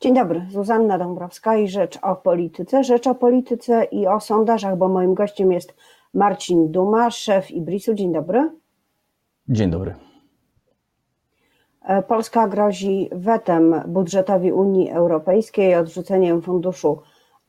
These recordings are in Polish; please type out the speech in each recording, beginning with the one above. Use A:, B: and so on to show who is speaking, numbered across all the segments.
A: Dzień dobry, Zuzanna Dąbrowska i Rzecz o Polityce. Rzecz o Polityce i o sondażach, bo moim gościem jest Marcin Duma, szef Ibrisu. Dzień dobry.
B: Dzień dobry.
A: E, Polska grozi wetem budżetowi Unii Europejskiej, odrzuceniem funduszu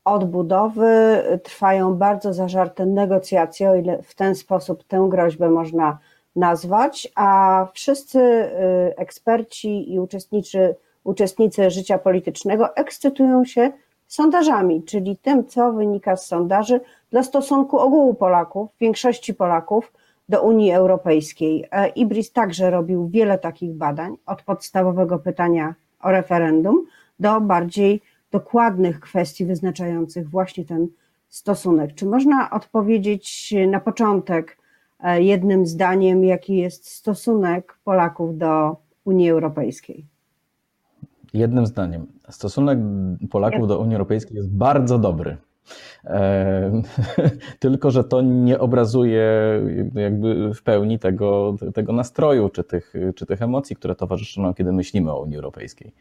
A: odbudowy. Trwają bardzo zażarte negocjacje, o ile w ten sposób tę groźbę można nazwać, a wszyscy y, eksperci i uczestniczy uczestnicy życia politycznego ekscytują się sondażami, czyli tym, co wynika z sondaży dla stosunku ogółu Polaków, większości Polaków do Unii Europejskiej. E, Ibris także robił wiele takich badań, od podstawowego pytania o referendum do bardziej dokładnych kwestii wyznaczających właśnie ten stosunek. Czy można odpowiedzieć na początek e, jednym zdaniem, jaki jest stosunek Polaków do Unii Europejskiej?
B: Jednym zdaniem, stosunek Polaków do Unii Europejskiej jest bardzo dobry. E, tylko, że to nie obrazuje jakby w pełni tego, tego nastroju czy tych, czy tych emocji, które towarzyszą nam, kiedy myślimy o Unii Europejskiej.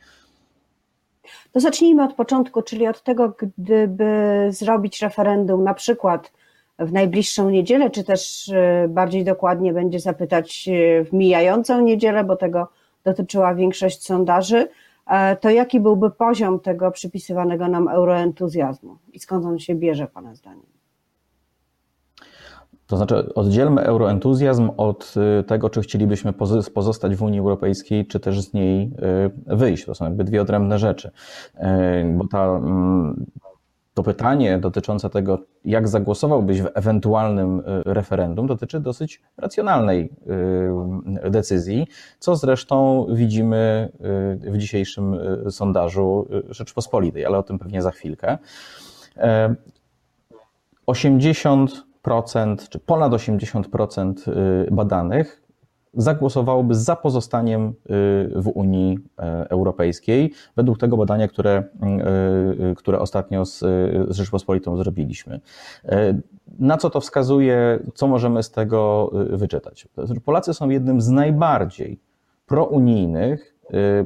A: To zacznijmy od początku, czyli od tego, gdyby zrobić referendum na przykład w najbliższą niedzielę, czy też e, bardziej dokładnie będzie zapytać e, w mijającą niedzielę, bo tego dotyczyła większość sondaży to jaki byłby poziom tego przypisywanego nam euroentuzjazmu i skąd on się bierze, Pana zdaniem?
B: To znaczy, oddzielmy euroentuzjazm od y, tego, czy chcielibyśmy pozostać w Unii Europejskiej, czy też z niej y, wyjść. To są jakby dwie odrębne rzeczy. E, bo ta mm, to pytanie dotyczące tego, jak zagłosowałbyś w ewentualnym y, referendum, dotyczy dosyć racjonalnej y, decyzji, co zresztą widzimy y, w dzisiejszym sondażu Rzeczpospolitej, ale o tym pewnie za chwilkę. 80% czy ponad 80% badanych zagłosowałoby za pozostaniem y, w Unii e, Europejskiej, według tego badania, które, y, y, które ostatnio z, z Rzeczpospolitą zrobiliśmy. Na co to wskazuje, co możemy z tego wyczytać? Polacy są jednym z najbardziej prounijnych Y,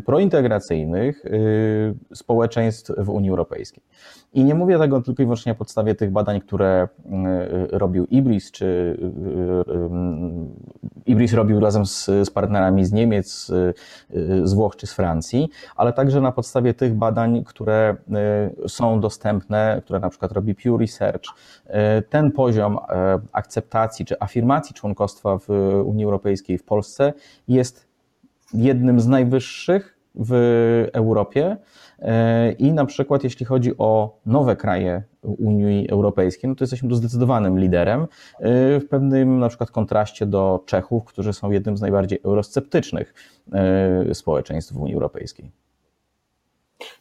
B: prointegracyjnych y, społeczeństw w Unii Europejskiej. I nie mówię tego tylko i wyłącznie na podstawie tych badań, które y, robił Ibris, czy Ibris robił razem z, z partnerami z Niemiec, z Włoch czy z Francji, ale także na podstawie tych badań, które są dostępne, które na przykład robi Pew Research. Ten poziom akceptacji czy afirmacji członkostwa w Unii Europejskiej w Polsce jest jednym z najwyższych w Europie. E, I na przykład, jeśli chodzi o nowe kraje Unii Europejskiej, no to jesteśmy tu zdecydowanym liderem, e, w pewnym na przykład kontraście do Czechów, którzy są jednym z najbardziej eurosceptycznych e, społeczeństw w Unii Europejskiej.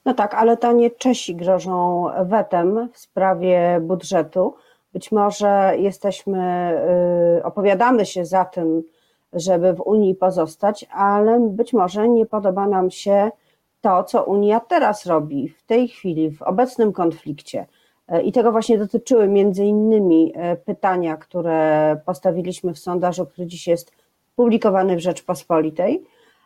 A: No tak, ale to nie Czesi grożą wetem w sprawie budżetu. Być może jesteśmy, opowiadamy się za tym, żeby w Unii pozostać, ale być może nie podoba nam się to, co Unia teraz robi, w tej chwili, w obecnym konflikcie. E, I tego właśnie dotyczyły między innymi e, pytania, które postawiliśmy w sondażu, który dziś jest publikowany w Rzeczpospolitej,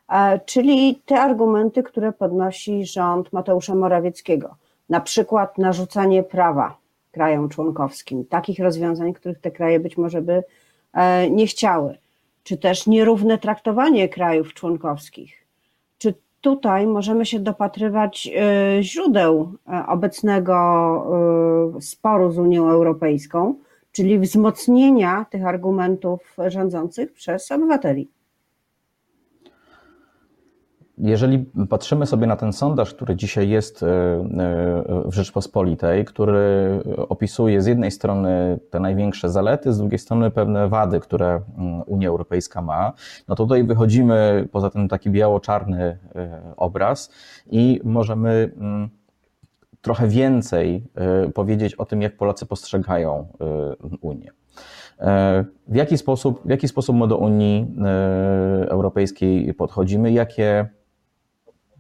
A: e, czyli te argumenty, które podnosi rząd Mateusza Morawieckiego, na przykład narzucanie prawa krajom członkowskim, takich rozwiązań, których te kraje być może by nie chciały czy też nierówne traktowanie krajów członkowskich. Czy tutaj możemy się dopatrywać e, źródeł e, obecnego e, sporu z Unią Europejską, czyli wzmocnienia tych argumentów rządzących przez obywateli?
B: Jeżeli patrzymy sobie na ten sondaż, który dzisiaj jest e, e, w Rzeczpospolitej, który opisuje z jednej strony te największe zalety, z drugiej strony pewne wady, które mm, Unia Europejska ma, no to tutaj wychodzimy poza ten taki biało-czarny e, obraz i możemy mm, trochę więcej powiedzieć o tym, jak Polacy postrzegają Unię. W jaki sposób, w jaki sposób my do Unii Europejskiej podchodzimy, jakie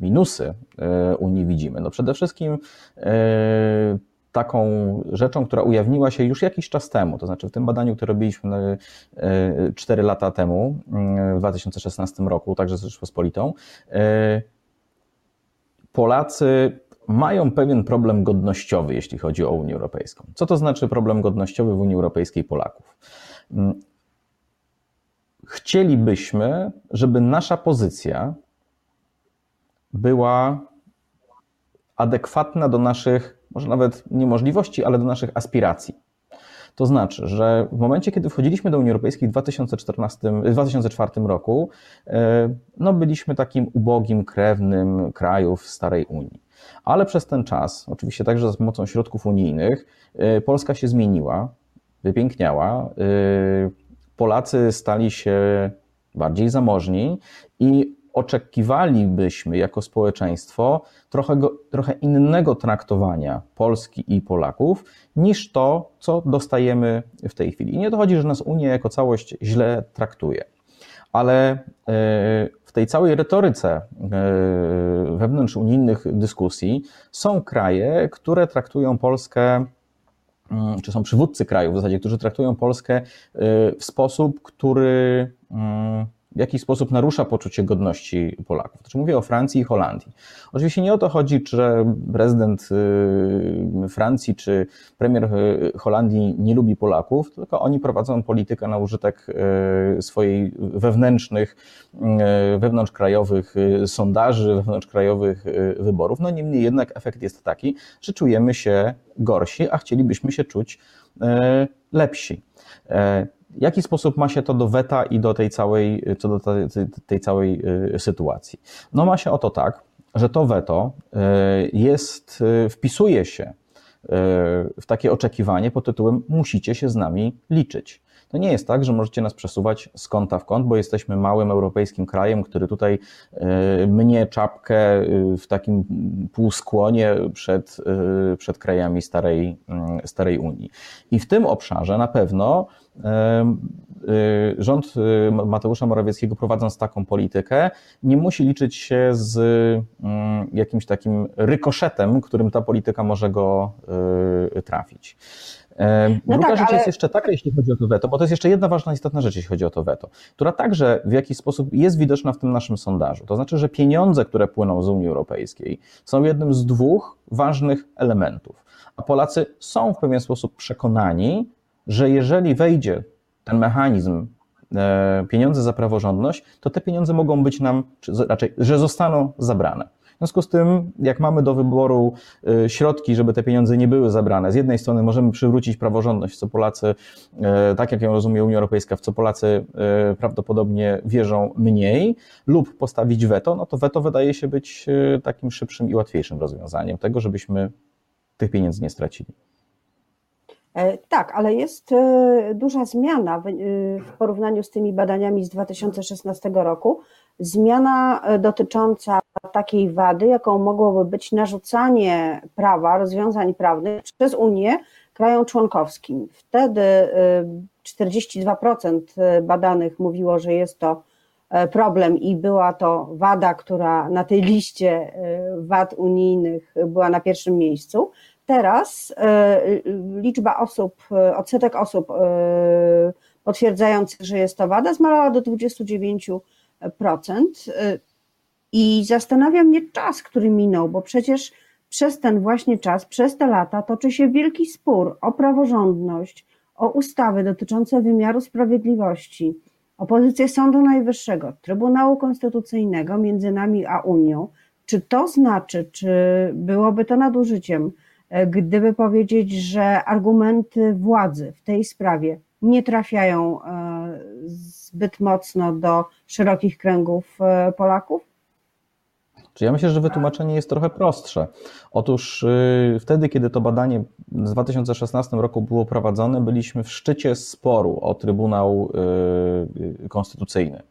B: minusy e, Unii widzimy? No przede wszystkim e, taką rzeczą, która ujawniła się już jakiś czas temu, to znaczy w tym badaniu, które robiliśmy 4 e, lata temu, w 2016 roku, także z Rzeczpospolitą, Polacy mają pewien problem godnościowy, jeśli chodzi o Unię Europejską. Co to znaczy problem godnościowy w Unii Europejskiej Polaków? Mm, chcielibyśmy, żeby nasza pozycja była adekwatna do naszych, może nawet niemożliwości, ale do naszych aspiracji. To znaczy, że w momencie, kiedy wchodziliśmy do Unii Europejskiej w 2014, 2004 roku, e, no byliśmy takim ubogim, krewnym krajów starej Unii. Ale przez ten czas, oczywiście także za pomocą środków unijnych, e, Polska się zmieniła, wypiękniała. E, Polacy stali się bardziej zamożni i oczekiwalibyśmy jako społeczeństwo trochę, trochę innego traktowania Polski i Polaków niż to, co dostajemy w tej chwili. I nie dochodzi, że nas Unia jako całość źle traktuje, ale e, w tej całej retoryce e, wewnątrz unijnych dyskusji są kraje, które traktują Polskę mm, czy są przywódcy krajów w zasadzie, którzy traktują Polskę e, w sposób, który mm, w jakiś sposób narusza poczucie godności Polaków. Znaczy mówię o Francji i Holandii. Oczywiście nie o to chodzi, że prezydent y, Francji czy premier y, Holandii nie lubi Polaków, tylko oni prowadzą politykę na użytek y, swojej wewnętrznych, wewnątrzkrajowych sondaży, wewnątrzkrajowych wyborów. No niemniej jednak efekt jest taki, że czujemy się gorsi, a chcielibyśmy się czuć lepsi. W jaki sposób ma się to do weta i do tej całej, co do tej, tej całej y, sytuacji? No ma się o to tak, że to weto y, jest, y, wpisuje się w takie oczekiwanie pod tytułem musicie się z nami liczyć. To nie jest tak, że możecie nas przesuwać z kąta w kąt, bo jesteśmy małym europejskim krajem, który tutaj mnie czapkę w takim półskłonie przed, przed krajami starej, starej Unii. I w tym obszarze na pewno rząd Mateusza Morawieckiego prowadząc taką politykę nie musi liczyć się z mm, jakimś takim rykoszetem, którym ta polityka może go trafić. No Druga tak, rzecz ale... jest jeszcze taka, jeśli chodzi o to weto, bo to jest jeszcze jedna ważna, istotna rzecz, jeśli chodzi o to weto, która także w jakiś sposób jest widoczna w tym naszym sondażu. To znaczy, że pieniądze, które płyną z Unii Europejskiej, są jednym z dwóch ważnych elementów. A Polacy są w pewien sposób przekonani, że jeżeli wejdzie ten mechanizm e, pieniądze za praworządność, to te pieniądze mogą być nam, czy raczej, że zostaną zabrane. W związku z tym, jak mamy do wyboru e, środki, żeby te pieniądze nie były zabrane, z jednej strony możemy przywrócić praworządność, co Polacy, e, tak jak ją rozumie Unia Europejska, w co Polacy prawdopodobnie wierzą mniej, lub postawić weto, no to weto wydaje się być takim szybszym i łatwiejszym rozwiązaniem tego, żebyśmy tych pieniędzy nie stracili.
A: E, tak, ale jest duża zmiana w porównaniu z tymi badaniami z 2016 roku. Zmiana dotycząca takiej wady, jaką mogłoby być narzucanie prawa, rozwiązań prawnych przez Unię krajom członkowskim. Wtedy 42% badanych mówiło, że jest to problem i była to wada, która na tej liście wad unijnych była na pierwszym miejscu. Teraz e, liczba osób, e, odsetek osób e, potwierdzających, że jest to wada, zmalała do 29%. I zastanawia mnie czas, który minął, bo przecież przez ten właśnie czas, przez te lata toczy się wielki spór o praworządność, o ustawy dotyczące wymiaru sprawiedliwości, o pozycję Sądu Najwyższego, Trybunału Konstytucyjnego między nami a Unią. Czy to znaczy, czy byłoby to nadużyciem? E, gdyby powiedzieć, że argumenty władzy w tej sprawie nie trafiają e, zbyt mocno do szerokich kręgów e, Polaków?
B: Ja myślę, że wytłumaczenie jest trochę prostsze. Otóż wtedy, kiedy to badanie w 2016 roku było prowadzone, byliśmy w szczycie sporu o Trybunał Konstytucyjny.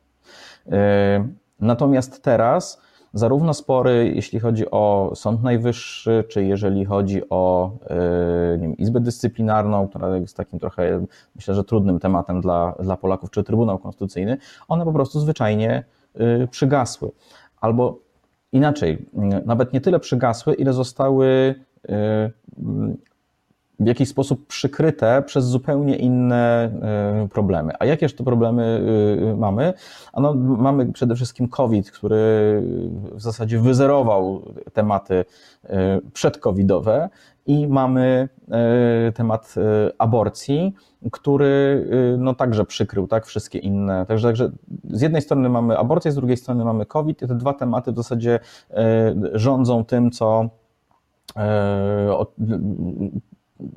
B: Natomiast teraz zarówno spory, jeśli chodzi o Sąd Najwyższy, czy jeżeli chodzi o e, wiem, Izbę Dyscyplinarną, która jest takim trochę, myślę, że trudnym tematem dla, dla Polaków, czy Trybunał Konstytucyjny, one po prostu zwyczajnie e, przygasły. Albo inaczej, nawet nie tyle przygasły, ile zostały e, w jakiś sposób przykryte przez zupełnie inne problemy. A jakież to problemy mamy? Ano, mamy przede wszystkim COVID, który w zasadzie wyzerował tematy przedcovidowe i mamy temat aborcji, który no także przykrył tak wszystkie inne. Także, także z jednej strony mamy aborcję, z drugiej strony mamy COVID i te dwa tematy w zasadzie rządzą tym, co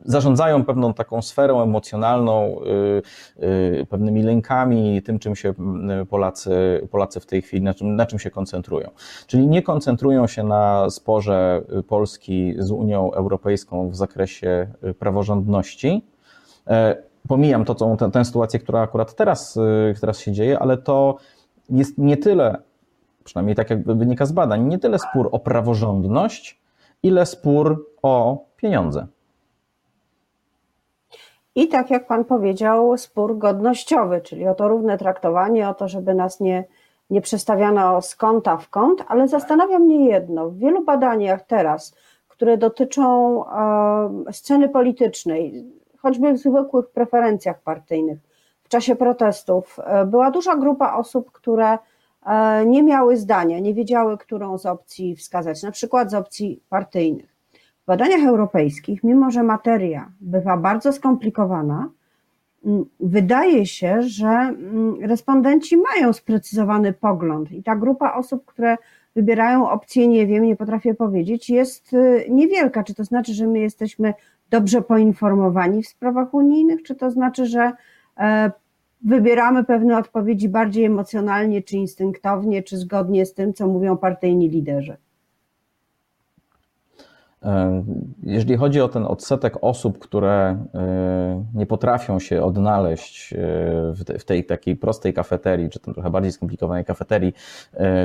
B: zarządzają pewną taką sferą emocjonalną, y, y, pewnymi lękami, tym, czym się y, Polacy, Polacy w tej chwili, na czym, na czym się koncentrują. Czyli nie koncentrują się na sporze Polski z Unią Europejską w zakresie praworządności. E, pomijam to, co, tę, sytuację, która akurat teraz, teraz się dzieje, ale to jest nie tyle, przynajmniej tak jak wynika z badań, nie tyle spór o praworządność, ile spór o pieniądze.
A: I tak jak Pan powiedział, spór godnościowy, czyli o to równe traktowanie, o to, żeby nas nie, nie przestawiano z kąta w kąt, ale zastanawia mnie jedno. W wielu badaniach teraz, które dotyczą sceny politycznej, choćby w zwykłych preferencjach partyjnych, w czasie protestów, e, była duża grupa osób, które e, nie miały zdania, nie wiedziały, którą z opcji wskazać, na przykład z opcji partyjnych. Badaniach europejskich, mimo że materia bywa bardzo skomplikowana, wydaje się, że respondenci mają sprecyzowany pogląd i ta grupa osób, które wybierają opcję nie wiem, nie potrafię powiedzieć, jest y, niewielka. Czy to znaczy, że my jesteśmy dobrze poinformowani w sprawach unijnych, czy to znaczy, że e, wybieramy pewne odpowiedzi bardziej emocjonalnie, czy instynktownie, czy zgodnie z tym, co mówią partyjni liderzy?
B: E, jeżeli chodzi o ten odsetek osób, które e, nie potrafią się odnaleźć e, w tej takiej prostej kafeterii, czy tam trochę bardziej skomplikowanej kafeterii,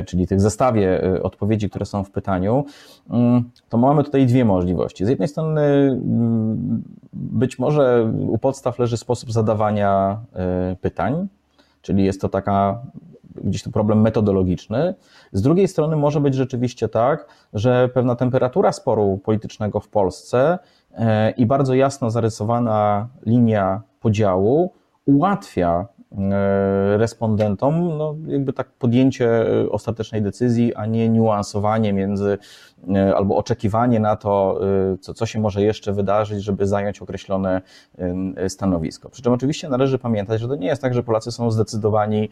B: czyli tych zestawie odpowiedzi, które są w pytaniu, mm, to mamy tutaj dwie możliwości. Z jednej strony mm, być może u podstaw leży sposób zadawania pytań, czyli jest to taka gdzieś to problem metodologiczny. Z drugiej strony może być rzeczywiście tak, że pewna temperatura sporu politycznego w Polsce e, i bardzo jasno zarysowana linia podziału ułatwia respondentom no, jakby tak podjęcie e, ostatecznej decyzji, a nie niuansowanie między e, albo oczekiwanie na to, co, co się może jeszcze wydarzyć, żeby zająć określone stanowisko. Przy czym oczywiście należy pamiętać, że to nie jest tak, że Polacy są zdecydowani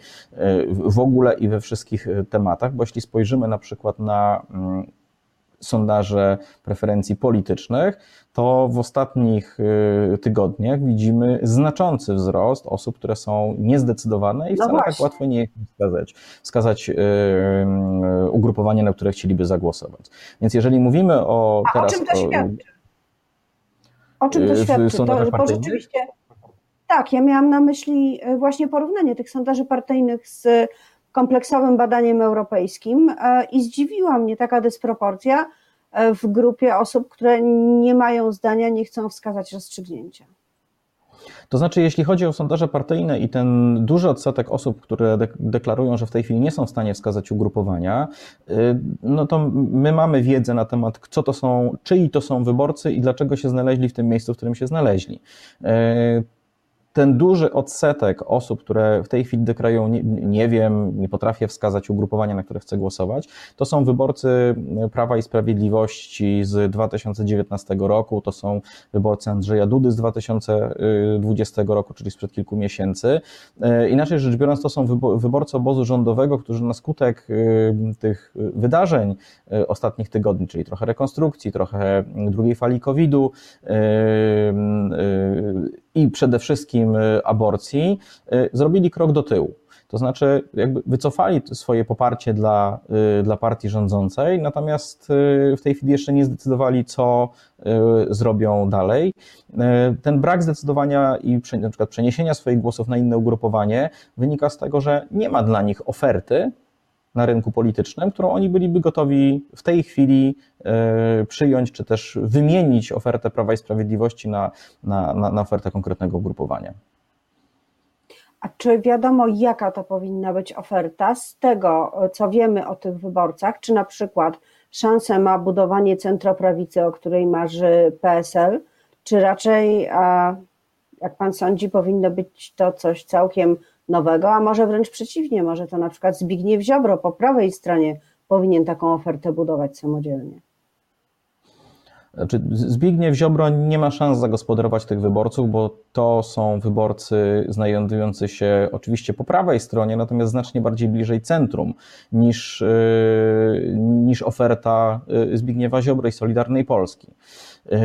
B: w ogóle i we wszystkich tematach, bo jeśli spojrzymy na przykład na mm, sondaże preferencji politycznych, to w ostatnich y, tygodniach widzimy znaczący wzrost osób, które są niezdecydowane i no wcale tak łatwo nie wskazać, wskazać y, y, ugrupowanie, na które chcieliby zagłosować. Więc jeżeli mówimy o
A: A teraz... O czym to świadczy? O czym to świadczy? To, bo rzeczywiście... Tak, ja miałam na myśli właśnie porównanie tych sondaży partyjnych z kompleksowym badaniem europejskim e, i zdziwiła mnie taka dysproporcja e, w grupie osób, które nie mają zdania, nie chcą wskazać rozstrzygnięcia.
B: To znaczy, jeśli chodzi o sondaże partyjne i ten duży odsetek osób, które deklarują, że w tej chwili nie są w stanie wskazać ugrupowania, y, no to my mamy wiedzę na temat, co to są, czyj to są wyborcy i dlaczego się znaleźli w tym miejscu, w którym się znaleźli. Ten duży odsetek osób, które w tej chwili deklarują, nie, nie, wiem, nie potrafię wskazać ugrupowania, na które chcę głosować, to są wyborcy Prawa i Sprawiedliwości z 2019 roku, to są wyborcy Andrzeja Dudy z 2020 roku, czyli sprzed kilku miesięcy. E, inaczej rzecz biorąc, to są wyborcy obozu rządowego, którzy na skutek e, tych wydarzeń e, ostatnich tygodni, czyli trochę rekonstrukcji, trochę drugiej fali COVID-u, i przede wszystkim y, aborcji, y, zrobili krok do tyłu. To znaczy, jakby wycofali swoje poparcie dla, y, dla partii rządzącej, natomiast w tej chwili jeszcze nie zdecydowali, co zrobią dalej. Ten brak zdecydowania i na przykład przeniesienia swoich głosów na inne ugrupowanie wynika z tego, że nie ma dla nich oferty, na rynku politycznym, którą oni byliby gotowi w tej chwili e, przyjąć, czy też wymienić ofertę Prawa i Sprawiedliwości na, na, na, ofertę konkretnego ugrupowania.
A: A czy wiadomo, jaka to powinna być oferta z tego, co wiemy o tych wyborcach? Czy na przykład szansę ma budowanie centroprawicy, o której marzy PSL, czy raczej, jak pan sądzi, powinno być to coś całkiem nowego, a może wręcz przeciwnie, może to na przykład Zbigniew Ziobro po prawej stronie powinien taką ofertę budować samodzielnie.
B: Znaczy, Zbigniew Ziobro nie ma szans zagospodarować tych wyborców, bo to są wyborcy znajdujący się oczywiście po prawej stronie, natomiast znacznie bardziej bliżej centrum niż, yy, niż oferta yy, Zbigniewa Ziobro i Solidarnej Polski. Yy,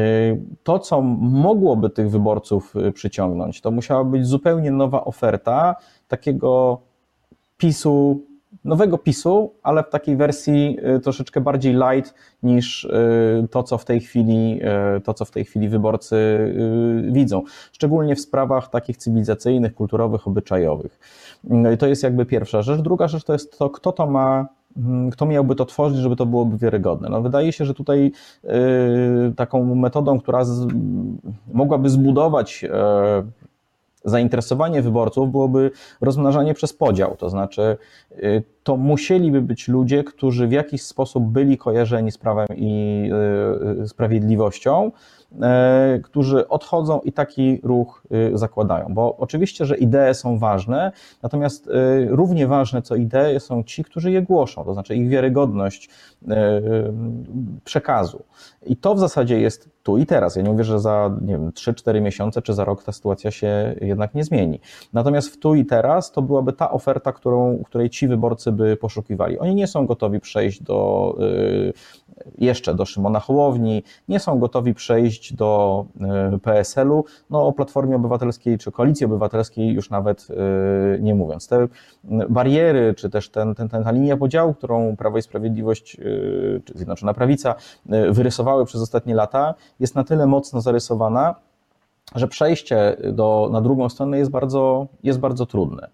B: to, co mogłoby tych wyborców przyciągnąć, to musiała być zupełnie nowa oferta takiego PiSu nowego PiSu, ale w takiej wersji y, troszeczkę bardziej light niż to, co w tej chwili, to, co w tej chwili wyborcy widzą. Szczególnie w sprawach takich cywilizacyjnych, kulturowych, obyczajowych. To jest jakby pierwsza rzecz. Druga rzecz to jest to, kto to ma kto miałby to tworzyć, żeby to byłoby wiarygodne. No, wydaje się, że tutaj taką metodą, która z, mogłaby zbudować zainteresowanie wyborców byłoby rozmnażanie przez podział, to znaczy y, to musieliby być ludzie, którzy w jakiś sposób byli kojarzeni z prawem i y, y, sprawiedliwością, E, którzy odchodzą i taki ruch y, zakładają. Bo oczywiście, że idee są ważne, natomiast y, równie ważne co idee są ci, którzy je głoszą, to znaczy ich wiarygodność y, przekazu. I to w zasadzie jest tu i teraz. Ja nie mówię, że za nie wiem, 3-4 miesiące czy za rok ta sytuacja się jednak nie zmieni. Natomiast w tu i teraz to byłaby ta oferta, którą, której ci wyborcy by poszukiwali. Oni nie są gotowi przejść do jeszcze do Szymona Hołowni, nie są gotowi przejść do e, PSL-u, no o Platformie Obywatelskiej czy Koalicji Obywatelskiej już nawet e, nie mówiąc. Te bariery, czy też ten, ten, ta linia podziału, którą Prawo i Sprawiedliwość, e, czy Zjednoczona Prawica wyrysowały przez ostatnie lata, jest na tyle mocno zarysowana, że przejście do, na drugą stronę jest bardzo, jest bardzo trudne.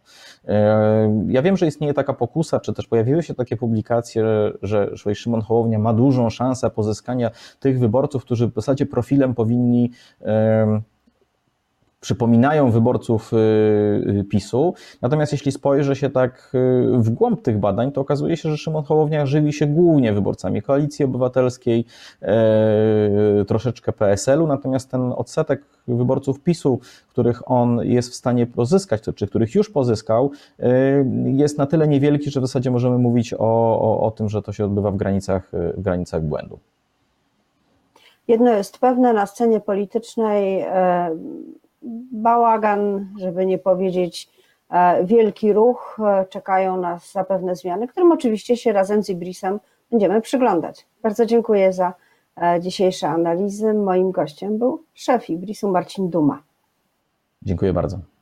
B: Ja wiem, że istnieje taka pokusa, czy też pojawiły się takie publikacje, że, że Szymon Hołownia ma dużą szansę pozyskania tych wyborców, którzy w zasadzie profilem powinni przypominają wyborców y, y, PiSu. Natomiast jeśli spojrzy się tak y, w głąb tych badań, to okazuje się, że Szymon Hołownia żywi się głównie wyborcami Koalicji Obywatelskiej, troszeczkę PSL-u, natomiast ten odsetek wyborców PiSu, których on jest w stanie pozyskać, czy których już pozyskał, jest na tyle niewielki, że w zasadzie możemy mówić o, o, o tym, że to się odbywa w granicach, w granicach błędu.
A: Jedno jest pewne, na scenie politycznej bałagan, żeby nie powiedzieć e, wielki ruch. E, czekają nas zapewne zmiany, którym oczywiście się razem z Ibrisem będziemy przyglądać. Bardzo dziękuję za e, dzisiejsze analizy. Moim gościem był szef Ibrisu Marcin Duma.
B: Dziękuję bardzo.